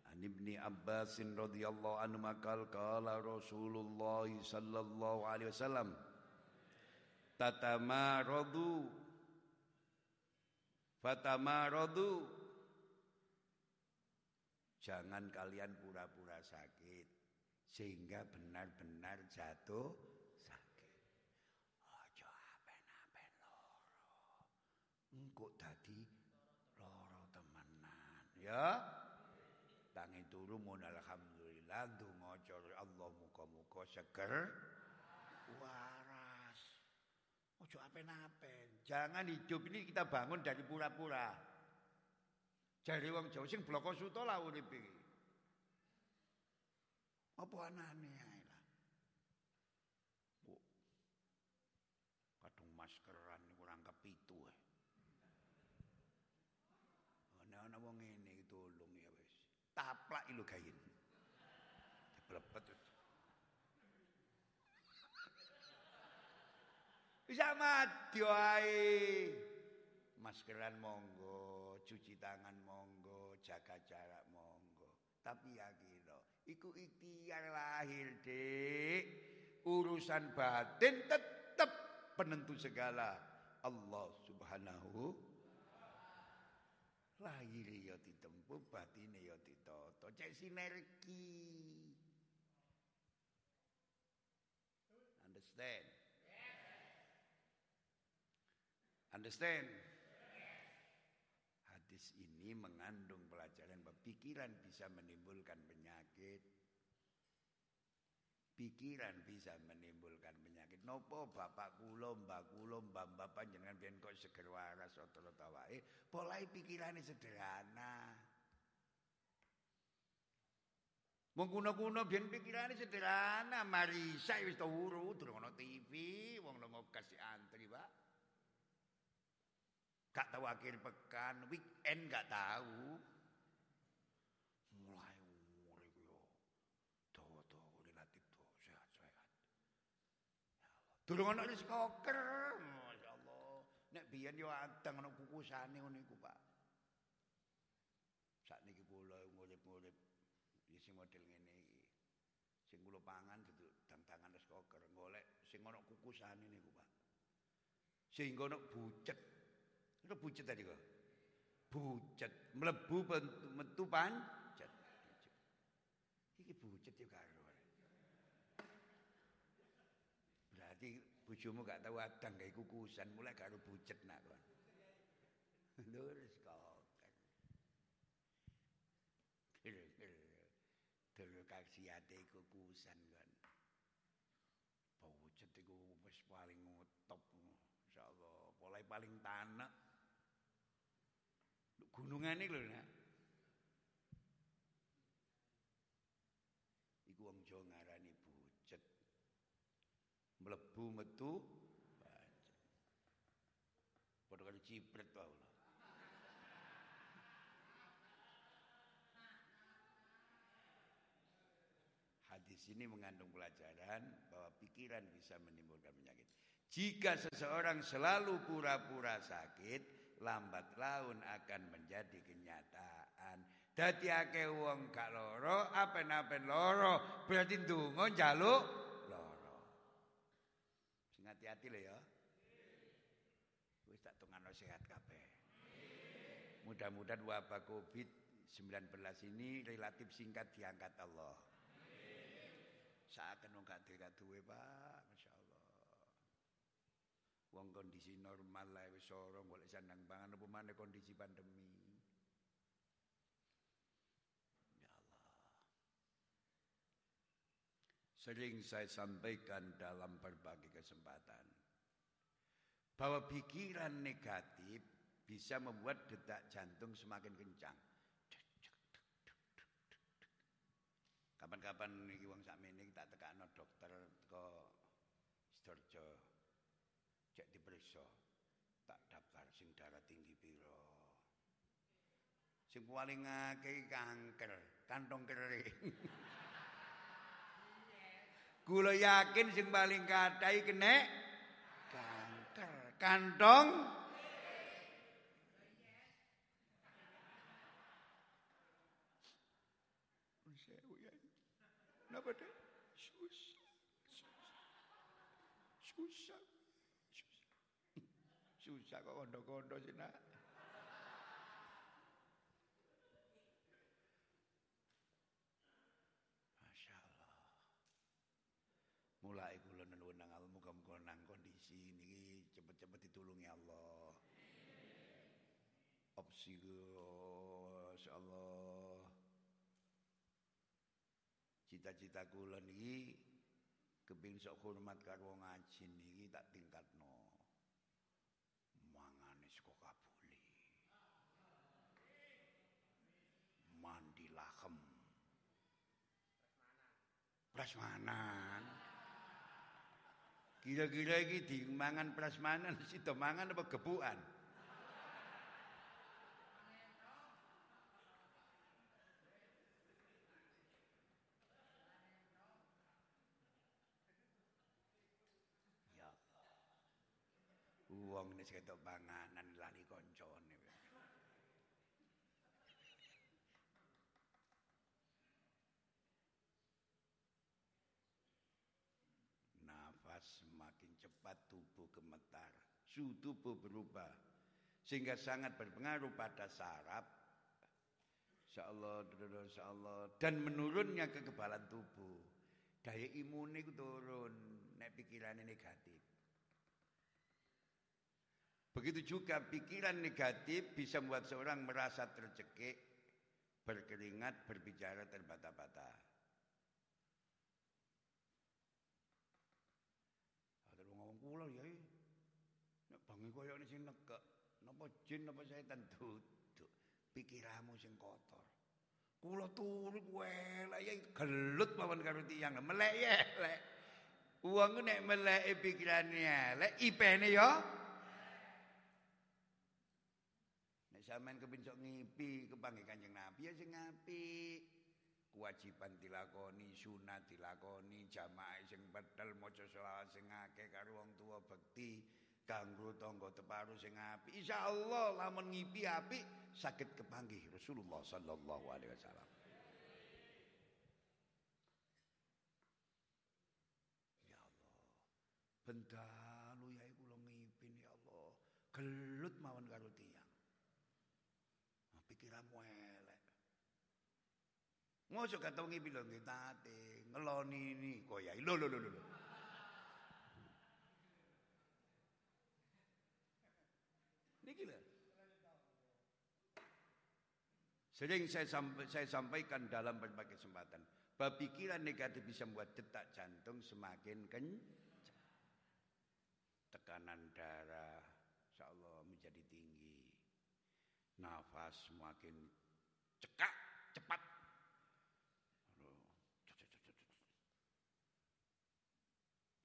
An Ibni Abbas radhiyallahu anhu makal qala Rasulullah sallallahu alaihi wasallam tatamaradu fatamaradu. Jangan kalian pura-pura sakit sehingga benar-benar jatuh sakit. Aja apen-apen loro. Engko dadi loro temenan ya. Tangi turu mun alhamdulillah donga Allah muga-muga seger. Waras Ojo apen-apen. Jangan hidup ini kita bangun dari pura-pura. Jadi wong Jawa sing bloko suto lah urip iki. Apa anane ae lah. Kadung maskeran kurang kepitu ae. Ana-ana wong ngene tolong ya wis. Taplak ilu gayen. Bisa mati wae. Maskeran monggo, cuci tangan monggo, jaga jarak monggo. Tapi ya kira, iku ikhtiar lahir dek. Urusan batin tetap penentu segala. Allah subhanahu lahir ya ditempuh, batin ya ditoto. Cek sinergi. Understand? Understand? Hadis ini mengandung pelajaran bahwa pikiran bisa menimbulkan penyakit. Pikiran bisa menimbulkan penyakit. Nopo bapak kula, mbak kula, mbak mbak panjenengan biyen kok seger waras wae. Polai pikirane sederhana. Wong kuno-kuno biyen pikirane sederhana, marisa wis turu, durung ana TV, wong nang kasih antri, Pak. Gak tahu akhir pekan, weekend gak tahu. Mulai umur itu yo. Dawa-dawa relatif tuh sehat-sehat. Ya Allah. Durung ana koker. Masyaallah. Nek biyen yo adang ana kukusane ngono iku, Pak. Sakniki kula ngurip-ngurip ya sing model ngene iki. Sing kula pangan dudu dang-dangan wis koker, golek sing ana kukusane niku, Pak. Sehingga ana bucet itu bucet tadi kok. Bucet, mlebu metu pancet. Iki bucet ya karo. Berarti bojomu gak tahu adang gawe kukusan mulai karo bucet nak kon. Lurus kok. Dulu kaksiate kukusan kan. Bucet iku paling top insyaallah, mulai paling tanah Gunungan ini lho nak. Iku wong Jawa ngarani bucet. Mlebu metu bancet. Padha karo cipret wae lho. Hadis ini mengandung pelajaran bahwa pikiran bisa menimbulkan penyakit. Jika seseorang selalu pura-pura sakit, lambat laun akan menjadi kenyataan. Dadi akeh wong gak loro, apen-apen loro, berarti ndonga njaluk loro. Sing hati-hati lho ya. Wis tak tungano sehat kabeh. Mudah-mudahan wabah Covid-19 ini relatif singkat diangkat Allah. Saat wong gak duwe Pak. Wong kondisi normal lah wis ora golek sandang pangan apa maneh kondisi pandemi. Ya Allah. Sering saya sampaikan dalam berbagai kesempatan bahwa pikiran negatif bisa membuat detak jantung semakin kencang. Kapan-kapan iki wong sakmene tak tekakno dokter teko Sidoarjo. Cek diperiksa. Tak daftar sing darah tinggi piro. Sing paling akeh kanker, kantong kering. Kula yakin sing paling kathah kena kanker, kantong Susah kok kondo-kondo sih nak. Masya Allah. Mulai kula nuwun nang Allah muga-muga nang kondisi niki cepet-cepet ditulungi Allah. Opsi Allah cita-cita kula niki kepengin sok hormat karo ngaji niki tak tingkatno prasmanan kira-kira iki dimangan prasmanan sida mangan apa gebukan? Wong nek ketok panganan lali koncone. Nafas semakin cepat tubuh gemetar, suhu tubuh berubah sehingga sangat berpengaruh pada saraf insyaallah insyaallah dan menurunnya kekebalan tubuh daya imun itu turun nek pikirannya negatif Begitu juga pikiran negatif bisa membuat seorang merasa tercekik, berkeringat, berbicara terbata-bata. Ngomong kula ya. Nek bangi koyo sing nekek, napa jin napa setan duduk. Pikiranmu sing kotor. Kula turu elek ya gelut mawon karo tiyang melek ya elek. Wong nek melek pikirane elek, ipene ya sampean kepincok ngipi kepanggih Kanjeng Nabi ya sing ngapi. Kewajiban dilakoni, sunat dilakoni, jamaah sing pedal maca selawat sing akeh karo wong tuwa bekti, kanggo tangga teparu sing apik. Insyaallah lamun ngipi apik saged kepanggih Rasulullah sallallahu alaihi wasallam. Ya Allah. Bendalu ya kula ngipin ya Allah. Gelut mawon karo tiyang pikiranmu elek. Mosok kata ngipi lho tate, ngeloni ini koyai. Lho lho lho lho. Niki lho. Sering saya, saya sampaikan dalam berbagai kesempatan. Bahwa pikiran negatif bisa membuat detak jantung semakin kencang. Tekanan darah, insya Allah menjadi tinggi. Nafas semakin cekak cepat.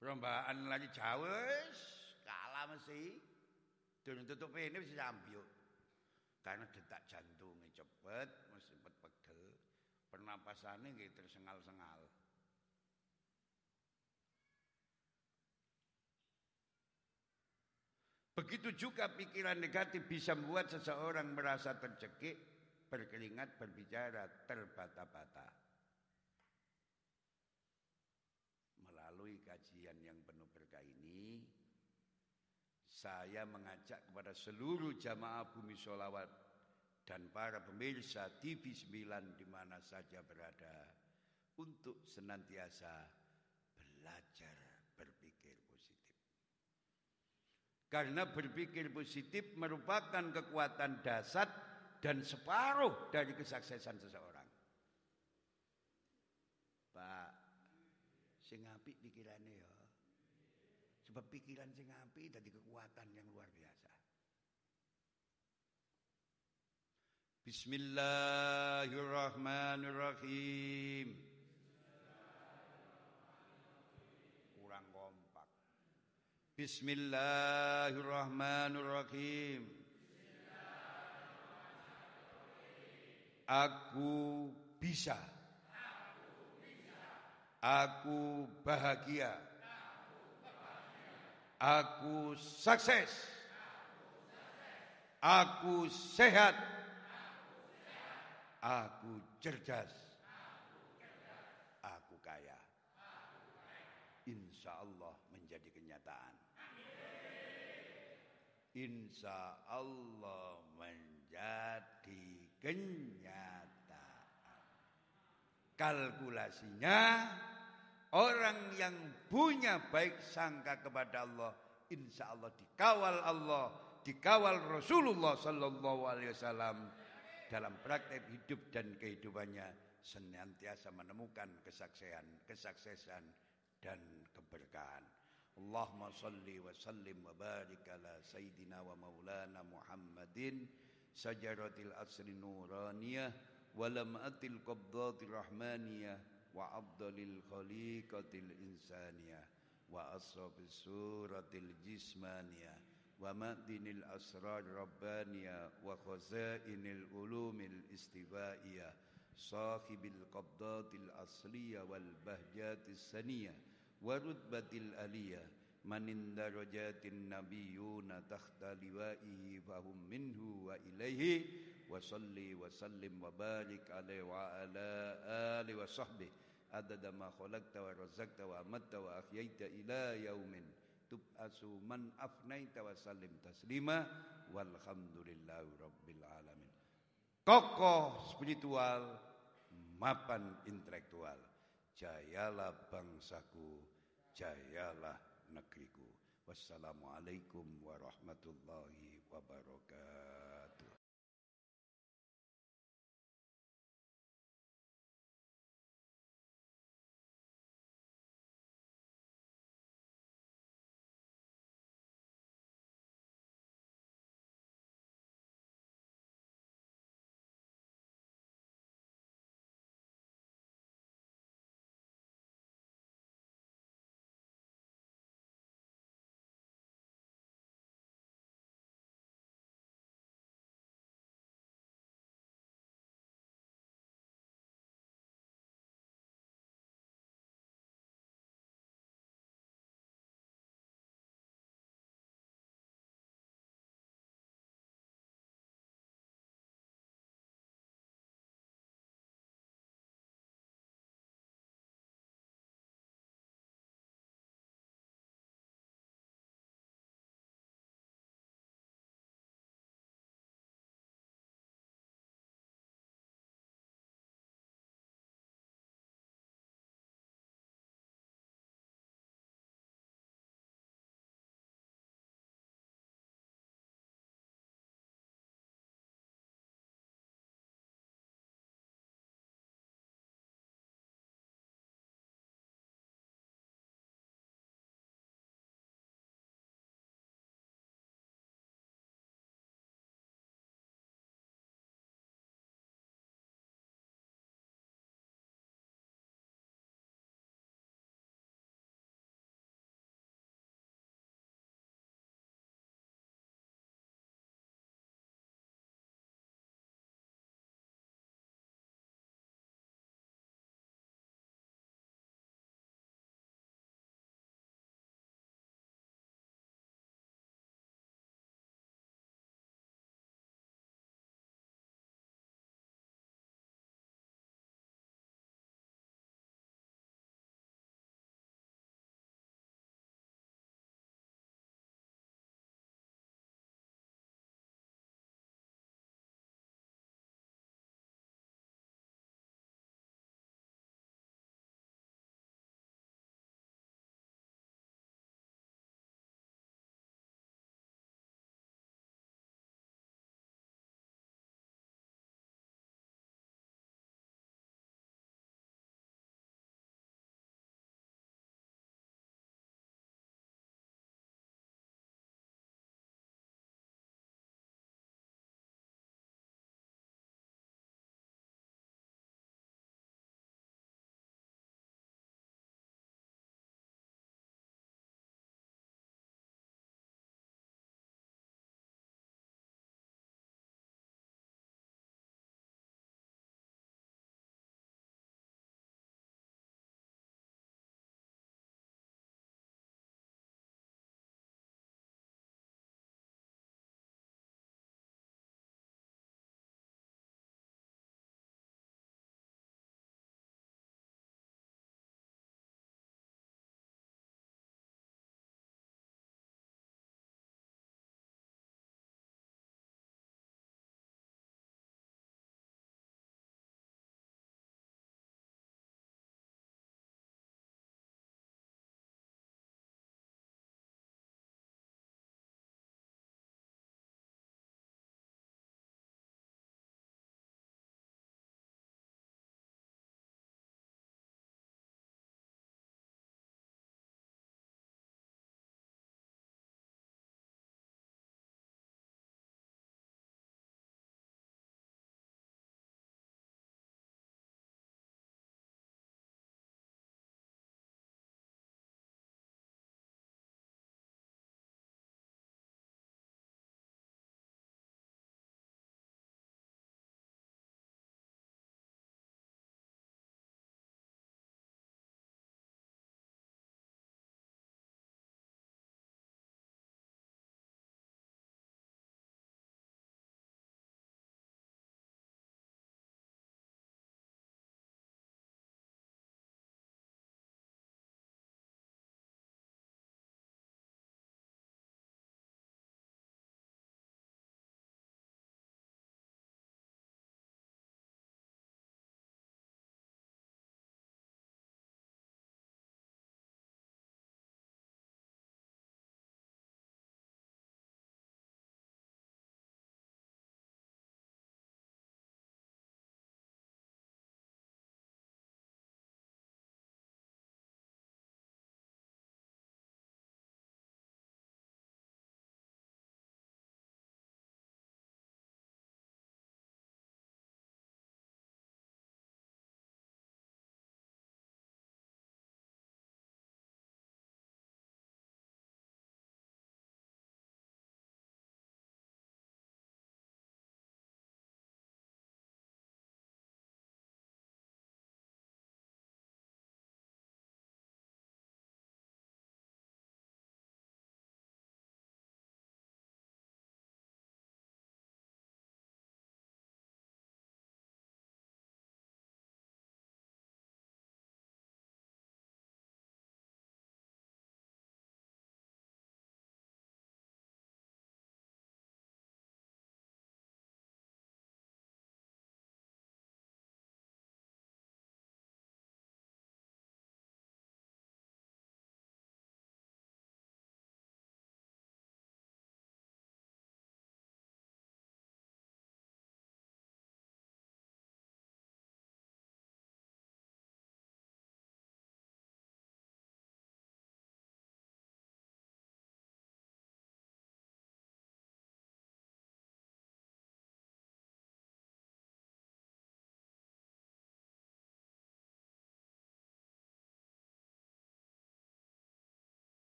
Perlombaan lagi jauh kalah mesti. Dan tutup ini bisa sambil karena detak jantungnya cepet mesti cepet pegel pernapasannya gitu tersengal-sengal Begitu juga pikiran negatif bisa membuat seseorang merasa tercekik, berkeringat, berbicara, terbata-bata. Melalui kajian yang penuh berkah ini, saya mengajak kepada seluruh jamaah bumi solawat dan para pemirsa TV 9 di mana saja berada untuk senantiasa belajar berpikir positif. Karena berpikir positif merupakan kekuatan dasar dan separuh dari kesuksesan seseorang. Pak, sing apik pikirannya ya. Sebab pikiran sing tadi kekuatan yang luar biasa. Bismillahirrahmanirrahim. Kurang kompak. Bismillahirrahmanirrahim. Aku bisa. Aku bahagia. Aku sukses. Aku sehat. Aku cerdas. Aku kaya. Insya Allah menjadi kenyataan. Insya Allah menjadi kenyataan. Kalkulasinya orang yang punya baik sangka kepada Allah, insya Allah dikawal Allah, dikawal Rasulullah Sallallahu Alaihi Wasallam dalam praktek hidup dan kehidupannya senantiasa menemukan kesaksesan, kesuksesan dan keberkahan. Allahumma salli wa sallim wa barik ala sayyidina wa maulana Muhammadin sajaratil asri nuraniyah wa lam'atil qabdatir rahmaniyah وأفضل الخليقة الإنسانية وأصرف السورة الجسمانية ومأدن الأسرار الربانية وخزائن العلوم الاستبائية صاحب القبضات الأصلية والبهجات السنية ورتبة الألية من درجات النبيون تحت لوائه فهم منه وإليه وصلي وسلم وبارك عليه وعلى آله وصحبه عدد ما خلقت ورزقت وأمت وأحييت إلى يوم tub'asu man afnaita wa sallim taslima walhamdulillahi rabbil alamin. Kokoh spiritual, mapan intelektual. Jayalah bangsaku, jayalah negeriku. Wassalamualaikum warahmatullahi wabarakatuh.